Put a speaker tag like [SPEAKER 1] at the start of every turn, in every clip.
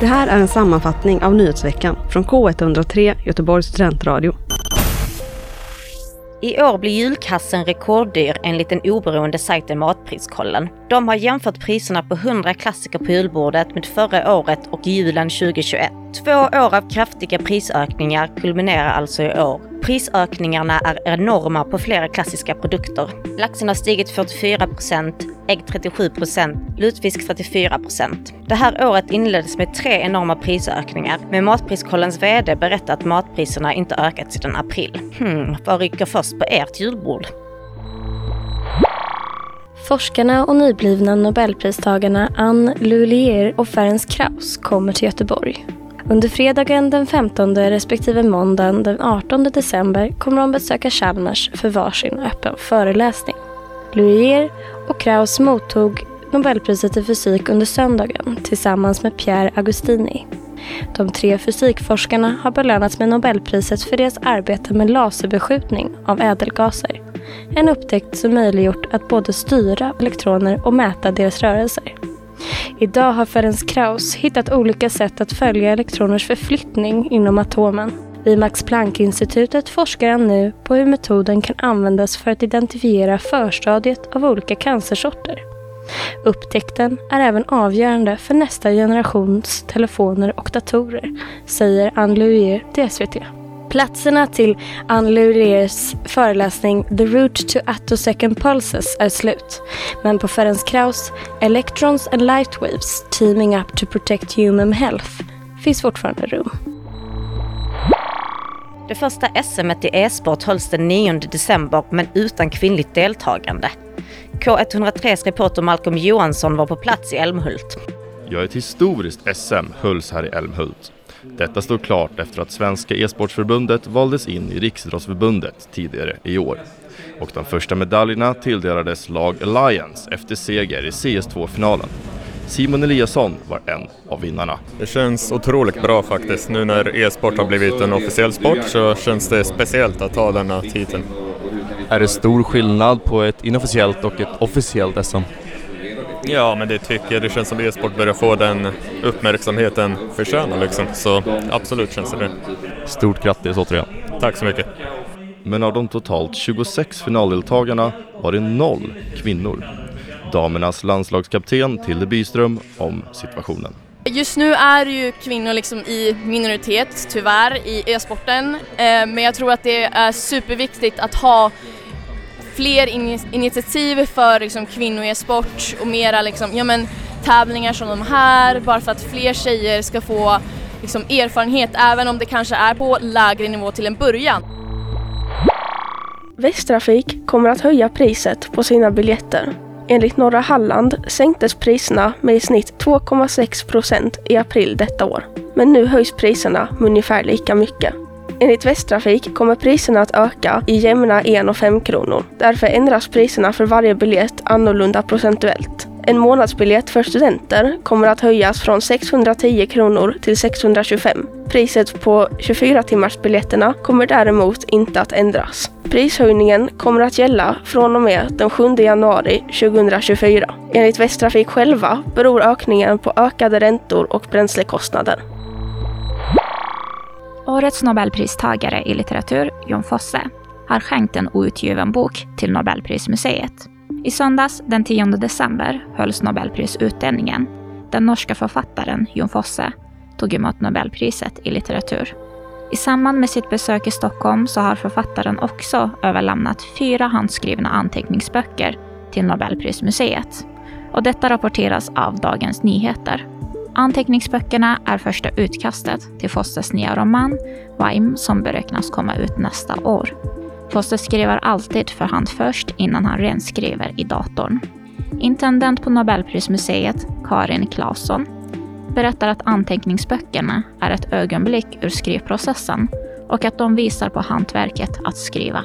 [SPEAKER 1] Det här är en sammanfattning av nyhetsveckan från K103 Göteborgs studentradio.
[SPEAKER 2] I år blir julkassen rekorddyr enligt den oberoende sajten Matpriskollen. De har jämfört priserna på 100 klassiker på julbordet med förra året och julen 2021. Två år av kraftiga prisökningar kulminerar alltså i år. Prisökningarna är enorma på flera klassiska produkter. Laxen har stigit 44% ägg 37% lutfisk 34%. Det här året inleddes med tre enorma prisökningar, men Matpriskollens VD berättar att matpriserna inte ökat sedan april. Hmm, vad rycker först på ert julbord?
[SPEAKER 3] Forskarna och nyblivna nobelpristagarna Anne Lulier och Ferenc Krauss kommer till Göteborg. Under fredagen den 15 respektive måndagen den 18 december kommer de besöka Chalmers för varsin öppen föreläsning. Lulier och Krauss mottog Nobelpriset i fysik under söndagen tillsammans med Pierre Agostini. De tre fysikforskarna har belönats med Nobelpriset för deras arbete med laserbeskjutning av ädelgaser. En upptäckt som möjliggjort att både styra elektroner och mäta deras rörelser. Idag har Ferenc Krauss hittat olika sätt att följa elektroners förflyttning inom atomen. Vid Max Planck-institutet forskar han nu på hur metoden kan användas för att identifiera förstadiet av olika cancersorter. Upptäckten är även avgörande för nästa generations telefoner och datorer, säger Anne Louier till SVT. Platserna till Anne Luriers föreläsning The Route to Attosecond Pulses är slut. Men på Ferenc Krauss Electrons and Lightwaves Teaming Up to Protect Human Health finns fortfarande rum.
[SPEAKER 2] Det första SM i e-sport hölls den 9 december men utan kvinnligt deltagande. K103s reporter Malcolm Johansson var på plats i Älmhult.
[SPEAKER 4] Ja, ett historiskt SM hölls här i Älmhult. Detta står klart efter att Svenska e-sportförbundet valdes in i Riksidrottsförbundet tidigare i år. Och de första medaljerna tilldelades lag Alliance efter seger i CS2-finalen. Simon Eliasson var en av vinnarna.
[SPEAKER 5] Det känns otroligt bra faktiskt. Nu när e-sport har blivit en officiell sport så känns det speciellt att ta denna titeln.
[SPEAKER 6] Är det stor skillnad på ett inofficiellt och ett officiellt SM?
[SPEAKER 5] Ja, men det tycker jag. Det känns som e-sport börjar få den uppmärksamheten förtjänar liksom. Så absolut känns det det.
[SPEAKER 6] Stort grattis återigen.
[SPEAKER 5] Tack så mycket.
[SPEAKER 4] Men av de totalt 26 finaldeltagarna var det noll kvinnor. Damernas landslagskapten Tilde Byström om situationen.
[SPEAKER 7] Just nu är ju kvinnor liksom i minoritet, tyvärr, i e-sporten. Eh, men jag tror att det är superviktigt att ha fler initiativ för liksom, kvinnor i sport och mera liksom, ja, men, tävlingar som de här bara för att fler tjejer ska få liksom, erfarenhet även om det kanske är på lägre nivå till en början.
[SPEAKER 8] Västtrafik kommer att höja priset på sina biljetter. Enligt Norra Halland sänktes priserna med i snitt 2,6 procent i april detta år. Men nu höjs priserna med ungefär lika mycket. Enligt Västtrafik kommer priserna att öka i jämna 1 och 5 kronor. Därför ändras priserna för varje biljett annorlunda procentuellt. En månadsbiljett för studenter kommer att höjas från 610 kronor till 625. Priset på 24 timmarsbiljetterna kommer däremot inte att ändras. Prishöjningen kommer att gälla från och med den 7 januari 2024. Enligt Västtrafik själva beror ökningen på ökade räntor och bränslekostnader.
[SPEAKER 9] Årets nobelpristagare i litteratur, Jon Fosse, har skänkt en outgiven bok till Nobelprismuseet. I söndags den 10 december hölls Nobelprisutdelningen. Den norska författaren Jon Fosse tog emot Nobelpriset i litteratur. I samband med sitt besök i Stockholm så har författaren också överlämnat fyra handskrivna anteckningsböcker till Nobelprismuseet. Och detta rapporteras av Dagens Nyheter. Anteckningsböckerna är första utkastet till Fosters nya roman Weim som beräknas komma ut nästa år. Foster skriver alltid för hand först innan han renskriver i datorn. Intendent på Nobelprismuseet, Karin Claesson, berättar att anteckningsböckerna är ett ögonblick ur skrivprocessen och att de visar på hantverket att skriva.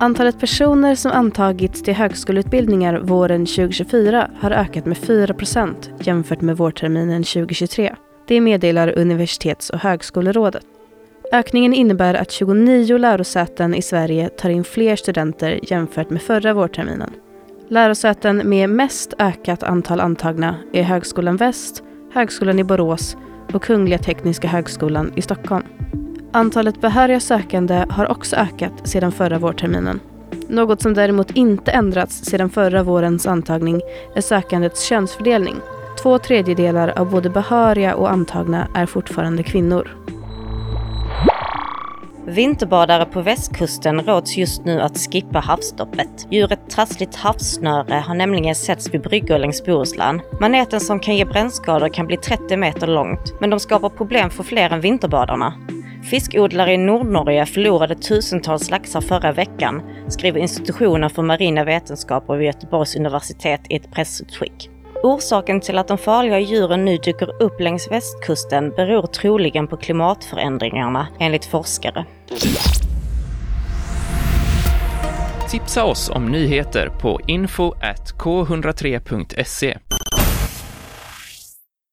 [SPEAKER 1] Antalet personer som antagits till högskoleutbildningar våren 2024 har ökat med 4 procent jämfört med vårterminen 2023. Det meddelar Universitets och högskolerådet. Ökningen innebär att 29 lärosäten i Sverige tar in fler studenter jämfört med förra vårterminen. Lärosäten med mest ökat antal antagna är Högskolan Väst, Högskolan i Borås och Kungliga Tekniska Högskolan i Stockholm. Antalet behöriga sökande har också ökat sedan förra vårterminen. Något som däremot inte ändrats sedan förra vårens antagning är sökandets könsfördelning. Två tredjedelar av både behöriga och antagna är fortfarande kvinnor.
[SPEAKER 2] Vinterbadare på västkusten råds just nu att skippa havsstoppet. Djuret trassligt havssnöre har nämligen setts vid bryggor längs Bohuslän. Maneten som kan ge brännskador kan bli 30 meter långt, men de skapar problem för fler än vinterbadarna. Fiskodlare i Nordnorge förlorade tusentals laxar förra veckan, skriver institutionen för marina vetenskaper vid Göteborgs universitet i ett pressutskick. Orsaken till att de farliga djuren nu dyker upp längs västkusten beror troligen på klimatförändringarna, enligt forskare.
[SPEAKER 10] Tipsa oss om nyheter på info k103.se